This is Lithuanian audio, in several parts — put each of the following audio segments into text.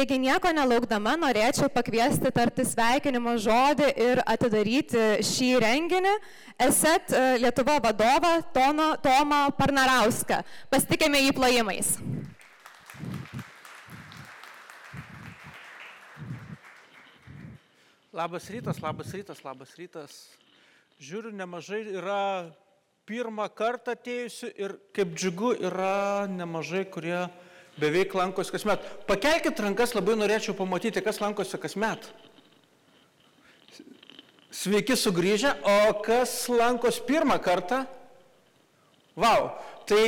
Taigi nieko nelaukdama norėčiau pakviesti tarti sveikinimo žodį ir atidaryti šį renginį ESET e, Lietuva vadovą Tono, Tomą Parnarauską. Pasitikėme jį plojimais. Labas rytas, labas rytas, labas rytas. Žiūriu, nemažai yra pirmą kartą atėjusių ir kaip džiugu yra nemažai, kurie beveik lankosi kasmet. Pakelkite rankas, labai norėčiau pamatyti, kas lankosi kasmet. Sveiki sugrįžę, o kas lankos pirmą kartą? Vau, tai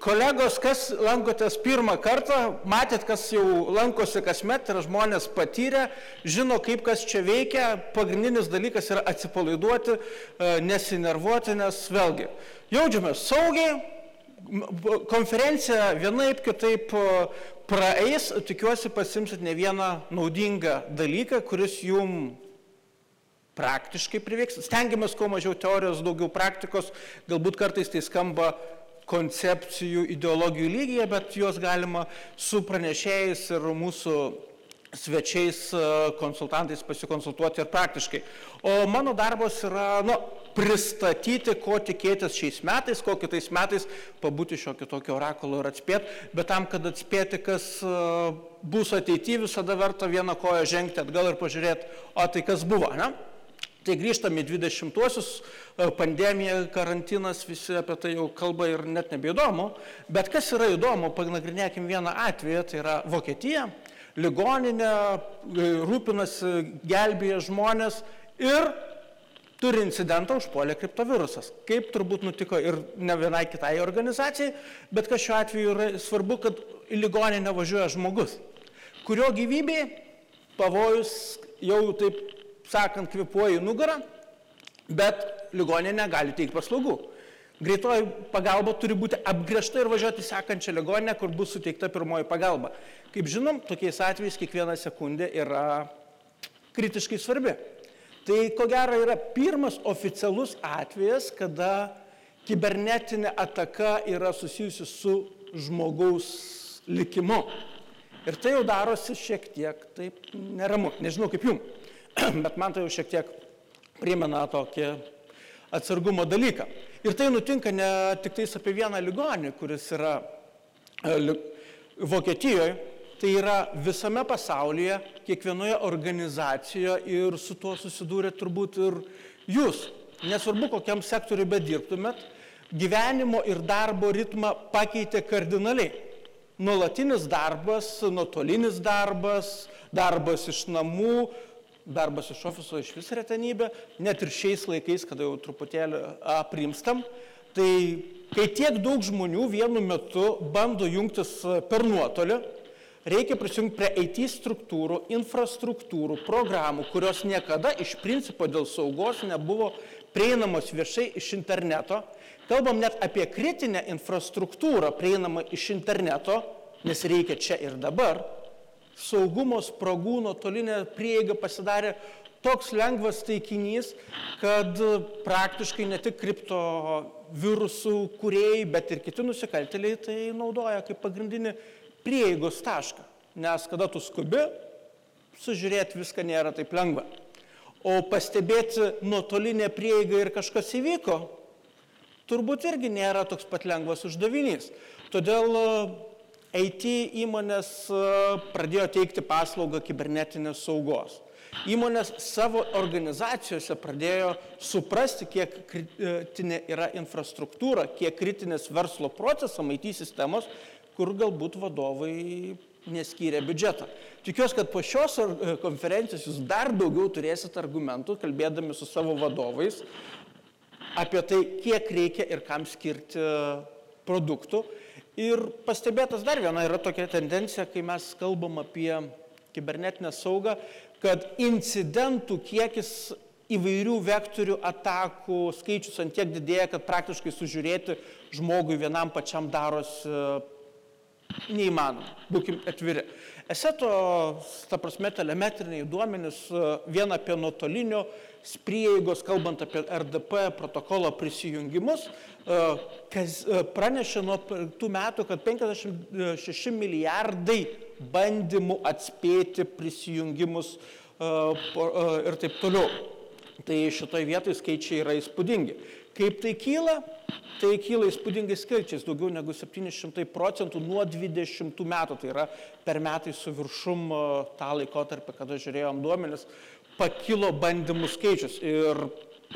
Kolegos, kas lankotės pirmą kartą, matėt, kas jau lankosi kasmet, yra žmonės patyrę, žino, kaip kas čia veikia, pagrindinis dalykas yra atsipalaiduoti, e, nesinervuoti, nes vėlgi, jaučiamės saugiai, konferencija vienaip kitaip e, praeis, tikiuosi pasimsit ne vieną naudingą dalyką, kuris jum praktiškai priveiks. Stengiamės kuo mažiau teorijos, daugiau praktikos, galbūt kartais tai skamba koncepcijų, ideologijų lygyje, bet juos galima su pranešėjais ir mūsų svečiais, e, konsultantais pasikonsultuoti ir praktiškai. O mano darbas yra nu, pristatyti, ko tikėtis šiais metais, ko kitais metais, pabūti šio kitokio orakulo ir atspėti, bet tam, kad atspėti, kas e, bus ateityje, visada verta vieną koją žengti atgal ir pažiūrėti, o tai kas buvo. Ne? Tai grįžtame į 20-uosius, e, pandemija, karantinas, visi apie tai jau kalba ir net nebeįdomu. Bet kas yra įdomu, pagnagrinėkim vieną atvejį, tai yra Vokietija, ligoninė, e, rūpinasi, gelbėja žmonės ir turi incidentą užpuolė kriptovirusas. Kaip turbūt nutiko ir ne vienai kitai organizacijai, bet kas šiuo atveju yra svarbu, kad į ligoninę važiuoja žmogus, kurio gyvybė pavojus jau taip sakant, kvepuoja į nugarą, bet ligoninė negali teikti paslaugų. Greitoji pagalba turi būti apgriežta ir važiuoti sekančią ligoninę, kur bus suteikta pirmoji pagalba. Kaip žinom, tokiais atvejais kiekviena sekundė yra kritiškai svarbi. Tai ko gero yra pirmas oficialus atvejas, kada kibernetinė ataka yra susijusi su žmogaus likimu. Ir tai jau darosi šiek tiek taip neramu. Nežinau kaip jums. bet man tai jau šiek tiek primena tokį atsargumo dalyką. Ir tai nutinka ne tik tais apie vieną ligonį, kuris yra e, Vokietijoje, tai yra visame pasaulyje, kiekvienoje organizacijoje ir su tuo susidūrė turbūt ir jūs. Nesvarbu, kokiam sektoriu bedirbtumėt, gyvenimo ir darbo ritmą pakeitė kardinaliai. Nuolatinis darbas, nuotolinis darbas, darbas iš namų, darbas iš ofiso iš vis retenybė, net ir šiais laikais, kada jau truputėlį aprimstam. Tai kai tiek daug žmonių vienu metu bando jungtis per nuotolį, reikia prisijungti prie IT struktūrų, infrastruktūrų, programų, kurios niekada iš principo dėl saugos nebuvo prieinamos viešai iš interneto. Kalbam net apie kritinę infrastruktūrą prieinamą iš interneto, nes reikia čia ir dabar saugumo spragų nuotolinė prieiga pasidarė toks lengvas taikinys, kad praktiškai ne tik kripto virusų kuriejai, bet ir kiti nusikaltėliai tai naudoja kaip pagrindinį prieigos tašką. Nes kada tu skubi, sužiūrėti viską nėra taip lengva. O pastebėti nuotolinę prieigą ir kažkas įvyko, turbūt irgi nėra toks pat lengvas uždavinys. Todėl IT įmonės e, pradėjo teikti paslaugą kibernetinės saugos. Įmonės savo organizacijose pradėjo suprasti, kiek kritinė yra infrastruktūra, kiek kritinės verslo procesam IT sistemos, kur galbūt vadovai neskyrė biudžetą. Tikiuosi, kad po šios e, konferencijos jūs dar daugiau turėsit argumentų, kalbėdami su savo vadovais, apie tai, kiek reikia ir kam skirti produktų Ir pastebėtas dar viena yra tokia tendencija, kai mes kalbam apie kibernetinę saugą, kad incidentų kiekis įvairių vektorių atakų skaičius ant tiek didėja, kad praktiškai sužiūrėti žmogui vienam pačiam darosi neįmanoma. Būkim atviri. Eseto, ta prasme, telemetriniai duomenys, vien apie nuotolinio prieigos, kalbant apie RDP protokolo prisijungimus, kas pranešė nuo tų metų, kad 56 milijardai bandymų atspėti prisijungimus ir taip toliau. Tai šitoje vietoje skaičiai yra įspūdingi. Kaip tai kyla? Tai kyla įspūdingai skaičiais, daugiau negu 700 procentų nuo 20 metų. Tai yra per metai su viršum tą laikotarpį, kada žiūrėjom duomenis, pakilo bandymų skaičius. Ir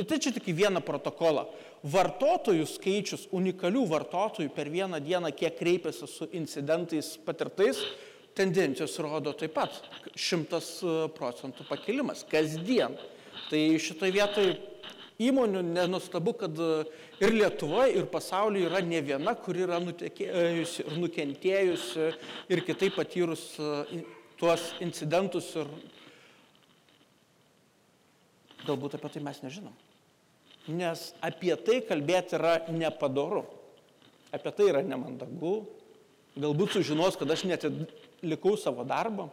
tai čia tik į vieną protokolą. Vartotojų skaičius, unikalių vartotojų per vieną dieną, kiek kreipiasi su incidentais patirtais, tendencijos rodo taip pat 100 procentų pakilimas kasdien. Tai šitoje vietoje įmonių nenustabu, kad ir Lietuvoje, ir pasaulyje yra ne viena, kuri yra nutekėjusi ir nukentėjusi ir kitaip patyrus tuos incidentus ir galbūt apie tai mes nežinom. Nes apie tai kalbėti yra nepadaru, apie tai yra nemandagu, galbūt sužinos, kad aš net likau savo darbą.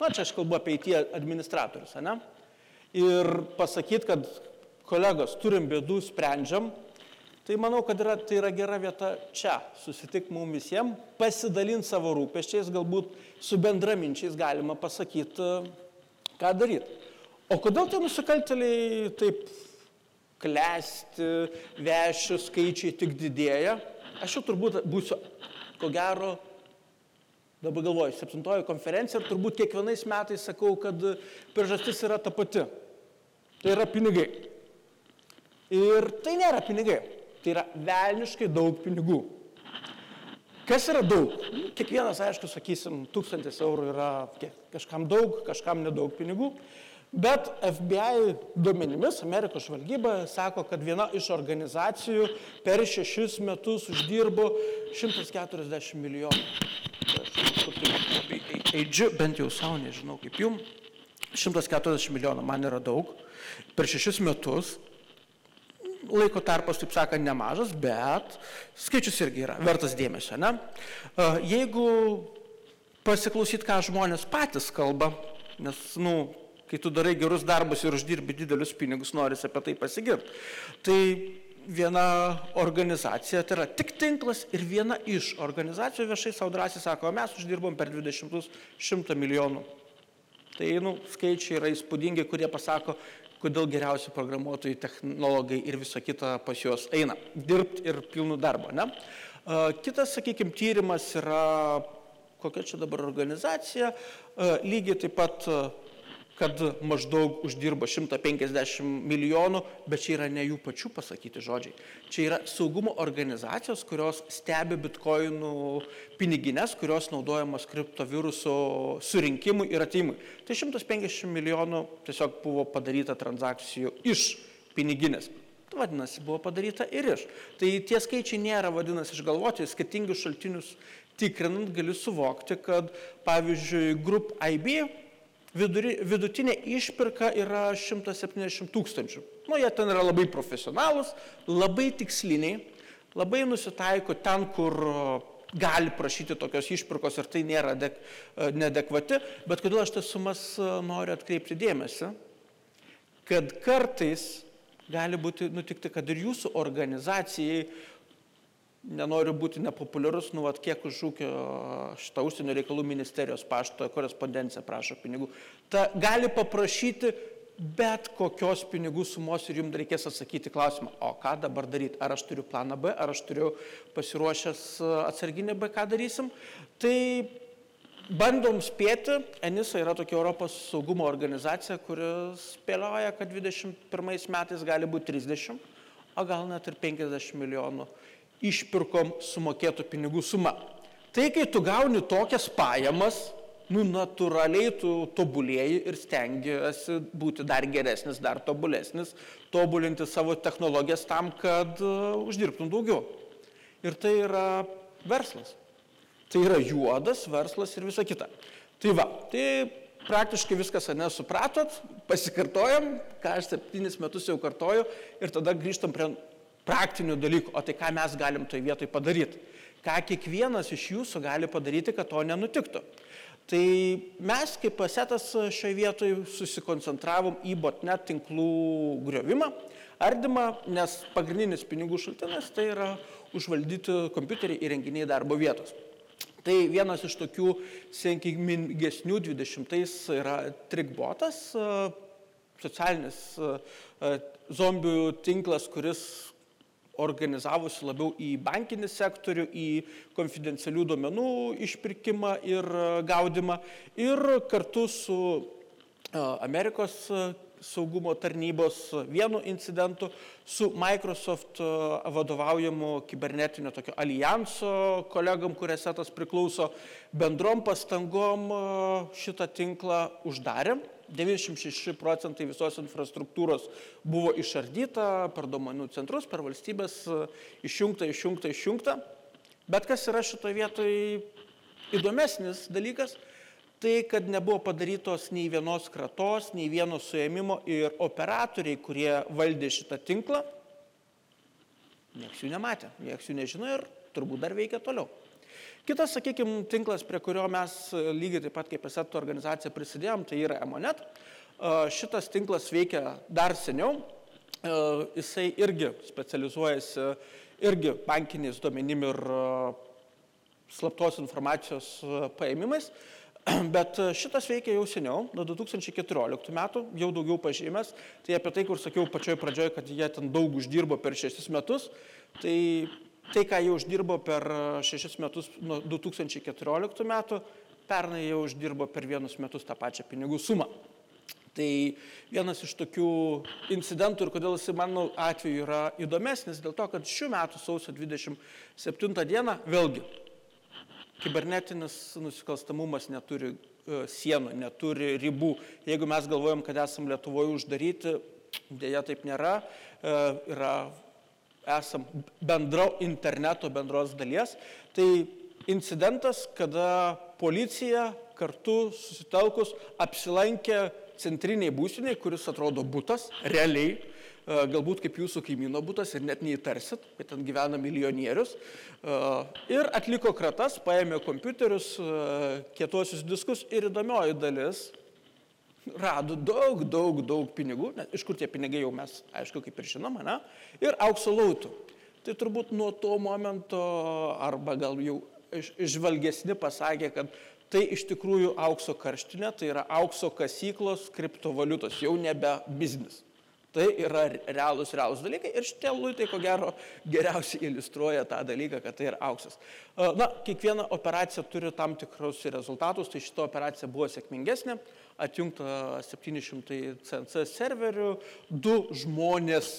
Na, čia aš kalbu apie IT administratorius, ne? Ir pasakyti, kad kolegos, turim bėdų, sprendžiam, tai manau, kad yra, tai yra gera vieta čia susitikti mums visiems, pasidalinti savo rūpeščiais, galbūt su bendraminčiais galima pasakyti, ką daryti. O kodėl tie nusikaltėliai taip klesti, vešių skaičiai tik didėja? Aš jau turbūt būsiu, ko gero, dabar galvoju, septintoji konferencija ir turbūt kiekvienais metais sakau, kad priežastis yra ta pati. Tai yra pinigai. Ir tai nėra pinigai, tai yra velniškai daug pinigų. Kas yra daug? Kiekvienas, aišku, sakysim, tūkstantis eurų yra kažkam daug, kažkam nedaug pinigų. Bet FBI duomenimis Amerikos žvalgyba sako, kad viena iš organizacijų per šešis metus uždirbo 140 milijonų eidžiu, bent jau savo, nežinau kaip jum, 140 milijonų man yra daug, per šešis metus, laiko tarpas, taip sakant, nemažas, bet skaičius irgi yra vertas dėmesio. Ne? Jeigu pasiklausyt, ką žmonės patys kalba, nes, nu, kai tu darai gerus darbus ir uždirbi didelius pinigus, norisi apie tai pasigirti, tai viena organizacija, tai yra tik tinklas ir viena iš organizacijų viešai savo drąsiai sako, mes uždirbom per 20 100 milijonų. Tai nu, skaičiai yra įspūdingi, kurie pasako, kodėl geriausi programuotojai, technologai ir visa kita pas juos eina dirbti ir pilnų darbo. Ne? Kitas, sakykime, tyrimas yra, kokia čia dabar organizacija, lygiai taip pat kad maždaug uždirba 150 milijonų, bet čia yra ne jų pačių pasakyti žodžiai. Čia yra saugumo organizacijos, kurios stebi bitkoinų piniginės, kurios naudojamos kriptoviruso surinkimui ir atimui. Tai 150 milijonų tiesiog buvo padaryta transakcijų iš piniginės. Tai vadinasi, buvo padaryta ir iš. Tai tie skaičiai nėra, vadinasi, išgalvoti, skirtingus šaltinius tikrinant gali suvokti, kad pavyzdžiui, Group IB viduri, vidutinė išpirka yra 170 tūkstančių. Nu, jie ten yra labai profesionalūs, labai tiksliniai, labai nusitaiko ten, kur gali prašyti tokios išpirkos ir tai nėra dek, nedekvati, bet kodėl aš tas sumas noriu atkreipti dėmesį, kad kartais gali būti nutikti, kad ir jūsų organizacijai nenoriu būti nepopuliarus, nu, vat, kiek už ūkio šitą užsienio reikalų ministerijos pašto korespondenciją prašo pinigų. Ta gali paprašyti bet kokios pinigų sumos ir jums reikės atsakyti klausimą, o ką dabar daryti, ar aš turiu planą B, ar aš turiu pasiruošęs atsarginį B, ką darysim. Tai bandom spėti, ENISA yra tokia Europos saugumo organizacija, kuris spėlioja, kad 21 metais gali būti 30, o gal net ir 50 milijonų išpirkom sumokėtų pinigų suma. Tai kai tu gauni tokias pajamas, nu natūraliai tu tobulėjai ir stengiasi būti dar geresnis, dar tobulesnis, tobulinti savo technologijas tam, kad uh, uždirbtum daugiau. Ir tai yra verslas. Tai yra juodas verslas ir visa kita. Tai va, tai praktiškai viskas, nesupratot, pasikartojam, ką aš septynis metus jau kartoju ir tada grįžtam prie praktinių dalykų, o tai ką mes galim toj vietoj padaryti. Ką kiekvienas iš jūsų gali padaryti, kad to nenutiktų. Tai mes kaip pasetas šioje vietoje susikoncentravom į botnet tinklų griovimą, ardymą, nes pagrindinis pinigų šaltinis tai yra užvaldyti kompiuteriai įrenginiai darbo vietos. Tai vienas iš tokių sėkmingesnių 20-ais yra Trikbotas, socialinis zombių tinklas, kuris organizavosi labiau į bankinį sektorių, į konfidencialių duomenų išpirkimą ir gaudimą. Ir kartu su Amerikos saugumo tarnybos vienu incidentu su Microsoft vadovaujamu kibernetinio tokio alijanso kolegom, kuriuose tas priklauso, bendrom pastangom šitą tinklą uždarėm 96 procentai visos infrastruktūros buvo išardyta per duomenų centrus, per valstybės e, išjungta, išjungta, išjungta. Bet kas yra šitoje vietoje įdomesnis dalykas, tai kad nebuvo padarytos nei vienos kratos, nei vieno suėmimo ir operatoriai, kurie valdė šitą tinklą, nieks jų nematė, nieks jų nežino ir turbūt dar veikia toliau. Kitas, sakykime, tinklas, prie kurio mes e, lygiai taip pat kaip ESETO organizacija prisidėjom, tai yra Emonet. E, šitas tinklas veikia dar seniau. E, jisai irgi specializuojasi irgi bankiniais duomenim ir slaptos informacijos paėmimais. Bet šitas veikia jau seniau, nuo 2014 metų, jau daugiau pažymės. Tai apie tai, kur sakiau pačioj pradžioje, kad jie ten daug uždirbo per šešis metus, tai tai, ką jie uždirbo per šešis metus nuo 2014 metų, pernai jau uždirbo per vienus metus tą pačią pinigų sumą. Tai vienas iš tokių incidentų ir kodėl jisai mano atveju yra įdomesnis, dėl to, kad šių metų sausio 27 dieną vėlgi kibernetinis nusikalstamumas neturi e, sienų, neturi ribų. Jeigu mes galvojam, kad esam Lietuvoje uždaryti, dėja taip nėra, e, yra esam bendro interneto bendros dalies. Tai incidentas, kada policija kartu susitelkus apsilankė centriniai būsiniai, kuris atrodo būtas, realiai, e, galbūt kaip jūsų kaimyno būtas ir net neįtarsit, bet ten gyvena milijonierius. E, ir atliko kratas, paėmė kompiuterius, e, kietuosius diskus ir įdomioji dalis rado daug, daug, daug pinigų, nes iš kur tie pinigai jau mes, aišku, kaip ir žinom, ne, ir aukso lautų. Tai turbūt nuo to momento, arba gal jau išvalgesni pasakė, kad tai iš tikrųjų aukso karštinė, tai yra aukso kasyklos kriptovaliutos, jau nebe biznis. Tai yra realūs, realūs dalykai ir šitie luitai, ko gero, geriausiai iliustruoja tą dalyką, kad tai yra auksas. Na, kiekviena operacija turi tam tikrus rezultatus, tai šita operacija buvo sėkmingesnė, atjungta 700 CNC serverių, du žmonės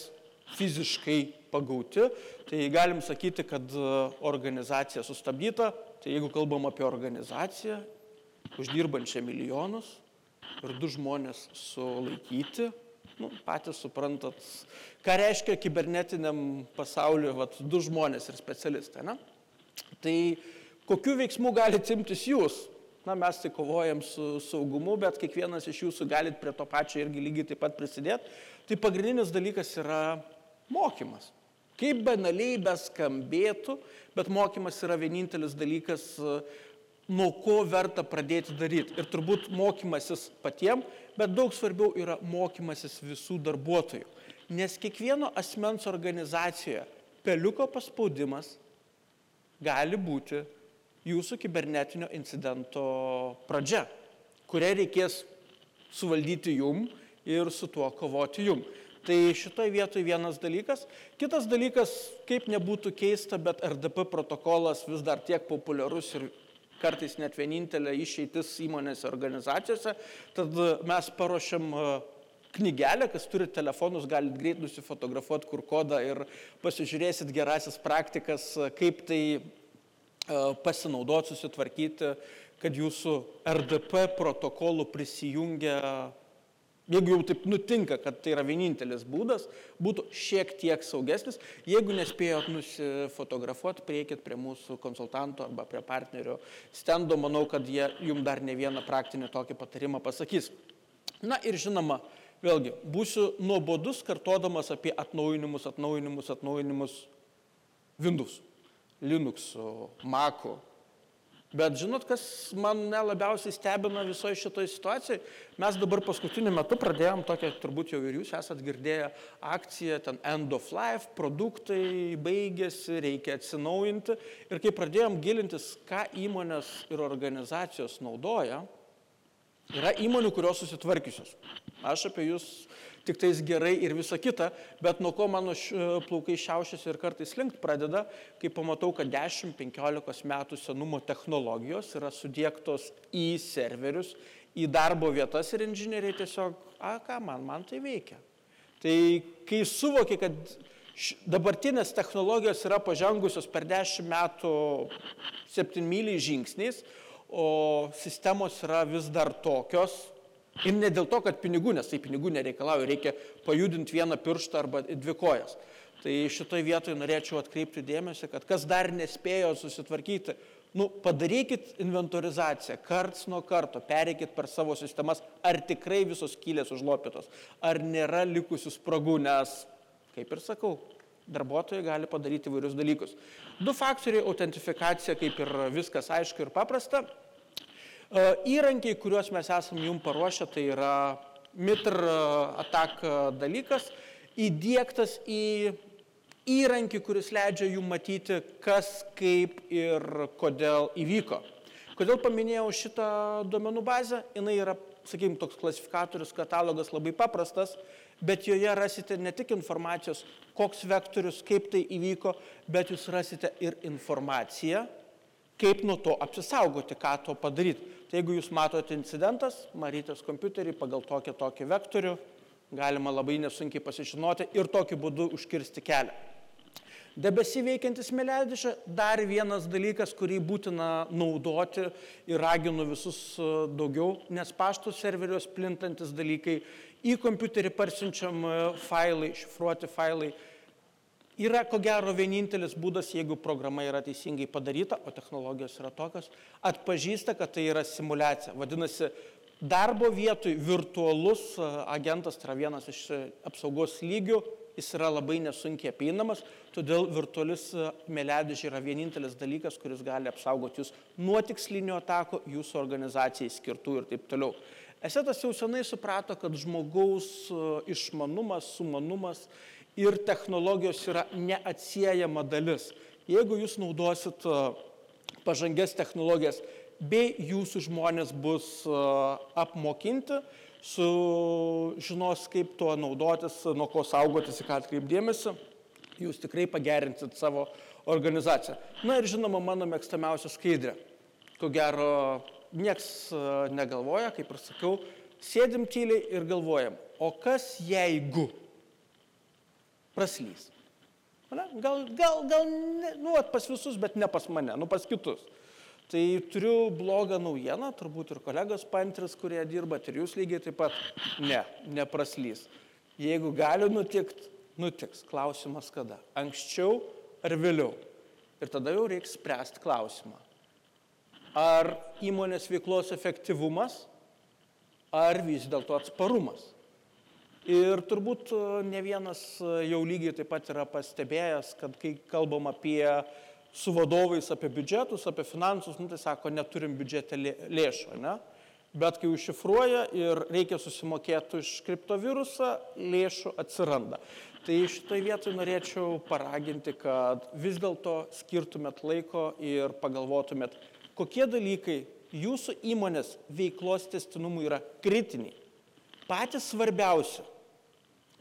fiziškai pagauti, tai galim sakyti, kad organizacija sustabdyta, tai jeigu kalbam apie organizaciją, uždirbančią milijonus ir du žmonės sulaikyti, nu, patys suprantat, ką reiškia kibernetiniam pasauliu vat, du žmonės ir specialistai. Na? Tai kokiu veiksmu galite imtis jūs? Na, mes tai kovojam su saugumu, bet kiekvienas iš jūsų galit prie to pačio irgi lygiai taip pat prisidėti. Tai pagrindinis dalykas yra mokymas. Kaip banaliai beskambėtų, bet mokymas yra vienintelis dalykas, nuo ko verta pradėti daryti. Ir turbūt mokymasis patiem, bet daug svarbiau yra mokymasis visų darbuotojų. Nes kiekvieno asmens organizacijoje peliuko paspaudimas gali būti jūsų kibernetinio incidento pradžia, kurią reikės suvaldyti jum ir su tuo kovoti jum. Tai šitoje vietoje vienas dalykas. Kitas dalykas, kaip nebūtų keista, bet RDP protokolas vis dar tiek populiarus ir kartais net vienintelė išeitis įmonėse organizacijose. Tad mes paruošiam e, knygelę, kas turi telefonus, galite greit nusifotografuoti kur kodą ir pasižiūrėsit gerasis praktikas, kaip tai e, pasinaudoti, susitvarkyti, kad jūsų RDP protokolų prisijungia Jeigu jau taip nutinka, kad tai yra vienintelis būdas, būtų šiek tiek saugesnis. Jeigu nespėjot nusifotografuoti, prieikit prie mūsų konsultanto arba prie partnerio stendo, manau, kad jie jums dar ne vieną praktinį tokį patarimą pasakys. Na ir žinoma, vėlgi, būsiu nuobodus kartodamas apie atnaujinimus, atnaujinimus, atnaujinimus Windows, Linux, Mac, Bet žinot, kas mane labiausiai stebina visoje šitoje situacijoje? Mes dabar paskutiniu metu pradėjom tokią, turbūt jau ir jūs esat girdėję, akciją, ten end of life, produktai baigėsi, reikia atsinaujinti. Ir kai pradėjom gilintis, ką įmonės ir organizacijos naudoja, yra įmonių, kurios susitvarkysios. Aš apie jūs tik tais gerai ir visa kita, bet nuo ko mano plaukai šiaušiasi ir kartais linkt pradeda, kai pamatau, kad 10-15 metų senumo technologijos yra sudėktos į serverius, į darbo vietas ir inžinieriai tiesiog, a ką man, man tai veikia. Tai kai suvoki, kad dabartinės technologijos yra pažengusios per 10 metų 7 myliai žingsniais, o sistemos yra vis dar tokios, Ir ne dėl to, kad pinigų, nes tai pinigų nereikalauja, reikia pajudinti vieną pirštą arba dvi kojas. Tai šitoje vietoje norėčiau atkreipti dėmesį, kad kas dar nespėjo susitvarkyti, nu, padarykit inventorizaciją, karts nuo karto, pereikit per savo sistemas, ar tikrai visos kylės užlopytos, ar nėra likusių spragų, nes, kaip ir sakau, darbuotojai gali padaryti įvairius dalykus. Du faktoriai - autentifikacija, kaip ir viskas aišku ir paprasta, įrankiai, kuriuos mes esam jums paruošę, tai yra MITR atak dalykas, įdėktas į įrankį, kuris leidžia jums matyti, kas, kaip ir kodėl įvyko. Kodėl paminėjau šitą duomenų bazę? Jis yra, sakykime, toks klasifikatorius, katalogas labai paprastas, bet joje rasite ne tik informacijos, koks vektorius, kaip tai įvyko, bet jūs rasite ir informaciją, kaip nuo to apsisaugoti, ką to padaryti. Tai jeigu jūs matote incidentas, marytės kompiuterį pagal tokį tokį vektorių, galima labai nesunkiai pasižinoti ir tokiu būdu užkirsti kelią. Debesį veikiantis meledišė - dar vienas dalykas, kurį būtina naudoti ir raginu visus e, daugiau, nes pašto serverius plintantis dalykai į kompiuterį parsiunčiam e, failai, šifruoti failai yra ko gero vienintelis būdas, jeigu programa yra teisingai padaryta, o technologijos yra tokios, atpažįsta, kad tai yra simulacija. Vadinasi, darbo vietoj virtualus agentas tai yra vienas iš apsaugos lygių, jis yra labai nesunkiai apeinamas, todėl virtualis meledižė yra vienintelis dalykas, kuris gali apsaugoti jūs nuo tikslinio atako, jūsų organizacijai skirtų ir taip toliau. Esetas jau senai suprato, kad žmogaus išmanumas, sumanumas ir technologijos yra neatsiejama dalis. Jeigu jūs naudosit pažangės technologijas, bei jūsų žmonės bus apmokinti, sužinos, kaip tuo naudotis, nuo ko saugotis, į ką atkreipdėmėsi, jūs tikrai pagerinsit savo organizaciją. Na ir žinoma, mano mėgstamiausia skaidrė. Ko gero, nieks negalvoja, kaip ir sakiau, sėdim tyliai ir galvojam, o kas jeigu? Praslys. Gal, gal, gal ne, nu, pas visus, bet ne pas mane, nu pas kitus. Tai turiu blogą naujieną, turbūt ir kolegos pantris, kurie dirba, ir jūs lygiai taip pat. Ne, nepraslys. Jeigu gali nutikti, nutiks. Klausimas kada? Anksčiau ar vėliau? Ir tada jau reikia spręsti klausimą. Ar įmonės veiklos efektyvumas, ar vis dėlto atsparumas? Ir turbūt e, ne vienas e, jau lygiai taip pat yra pastebėjęs, kad kai kalbam apie su vadovais apie biudžetus, apie finansus, nu, tai sako, neturim biudžete lėšų, ne? Bet kai užšifruoja ir reikia susimokėti už kriptovirusą, lėšų atsiranda. Tai šitoje vietoje norėčiau paraginti, kad vis dėlto skirtumėt laiko ir pagalvotumėt, kokie dalykai jūsų įmonės veiklos testinumui yra kritiniai, patys svarbiausi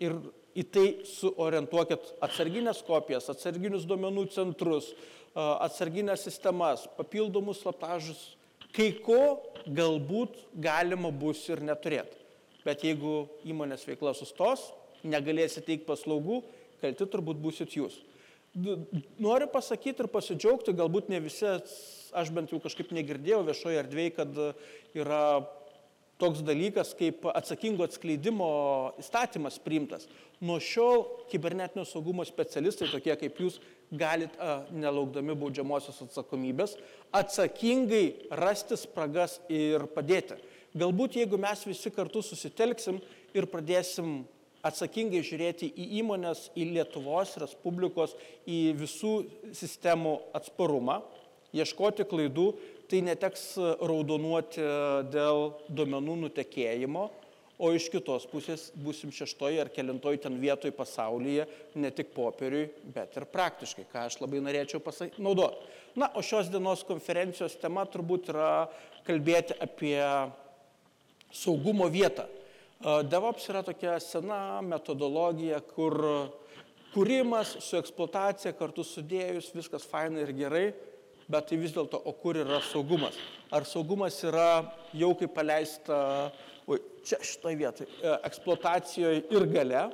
ir į tai suorientuokit atsarginės kopijas, atsarginius duomenų centrus, atsarginės sistemas, papildomus slaptažus, kai ko galbūt galima bus ir neturėti. Bet jeigu įmonės veikla sustos, negalėsite teikti paslaugų, kalti turbūt busit jūs. Noriu pasakyti ir pasidžiaugti, galbūt ne visi, aš bent jau kažkaip negirdėjau viešoje erdvėje, kad yra toks dalykas kaip atsakingo atskleidimo įstatymas priimtas. Nuo šiol kibernetinio saugumo specialistai, tokie kaip jūs, galit, nelaukdami baudžiamosios atsakomybės, atsakingai rasti spragas ir padėti. Galbūt jeigu mes visi kartu susitelksim ir pradėsim atsakingai žiūrėti į įmonės, į Lietuvos Respublikos, į visų sistemų atsparumą, ieškoti klaidų, tai neteks raudonuoti dėl duomenų nutekėjimo, o iš kitos pusės busim šeštoji ar kelintoj ten vietoj pasaulyje, ne tik popieriui, bet ir praktiškai, ką aš labai norėčiau naudoti. Na, o šios dienos konferencijos tema turbūt yra kalbėti apie saugumo vietą. DevOps yra tokia sena metodologija, kur kūrimas su eksploatacija kartu sudėjus viskas faina ir gerai, bet tai vis dėlto, o kur yra saugumas? Ar saugumas yra jau kaip paleista oi, čia šitoje vietoje, eksploatacijoje ir gale,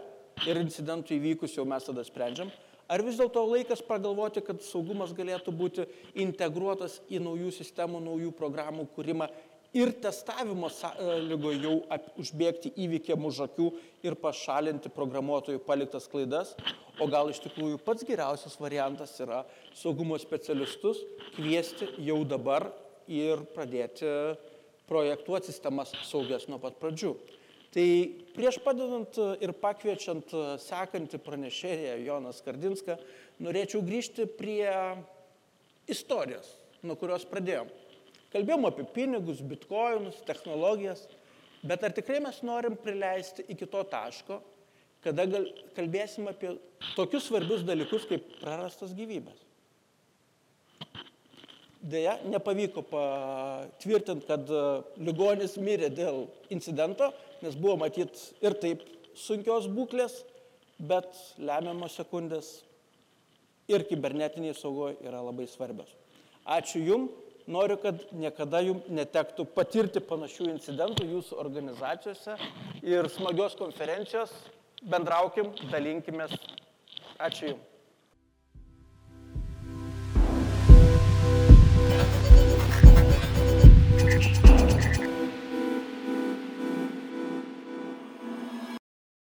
ir incidentų įvykus jau mes tada sprendžiam, ar vis dėlto laikas pagalvoti, kad saugumas galėtų būti integruotas į naujų sistemų, naujų programų kūrimą ir testavimo sąlygo jau užbėgti įvykiam už akių ir pašalinti programuotojų paliktas klaidas, o gal iš tikrųjų pats geriausias variantas yra saugumo specialistus kviesti jau dabar ir pradėti projektuoti sistemas saugias nuo pat pradžių. Tai prieš padedant ir pakviečiant sekantį pranešėją Joną Skardinską, norėčiau grįžti prie istorijos, nuo kurios pradėjom. Kalbėjom apie pinigus, bitkoinus, technologijas, bet ar tikrai mes norim prileisti iki to taško, kada gal, kalbėsim apie tokius svarbius dalykus kaip prarastas gyvybės? Deja, nepavyko patvirtinti, kad e, ligonis mirė dėl incidento, nes buvo matyt ir taip sunkios būklės, bet lemiamos sekundės ir kibernetiniai saugoje yra labai svarbios. Ačiū Jum, noriu, kad niekada Jum netektų patirti panašių incidentų jūsų organizacijose ir smagios konferencijos. Bendraukim, dalinkimės. Ačiū Jums.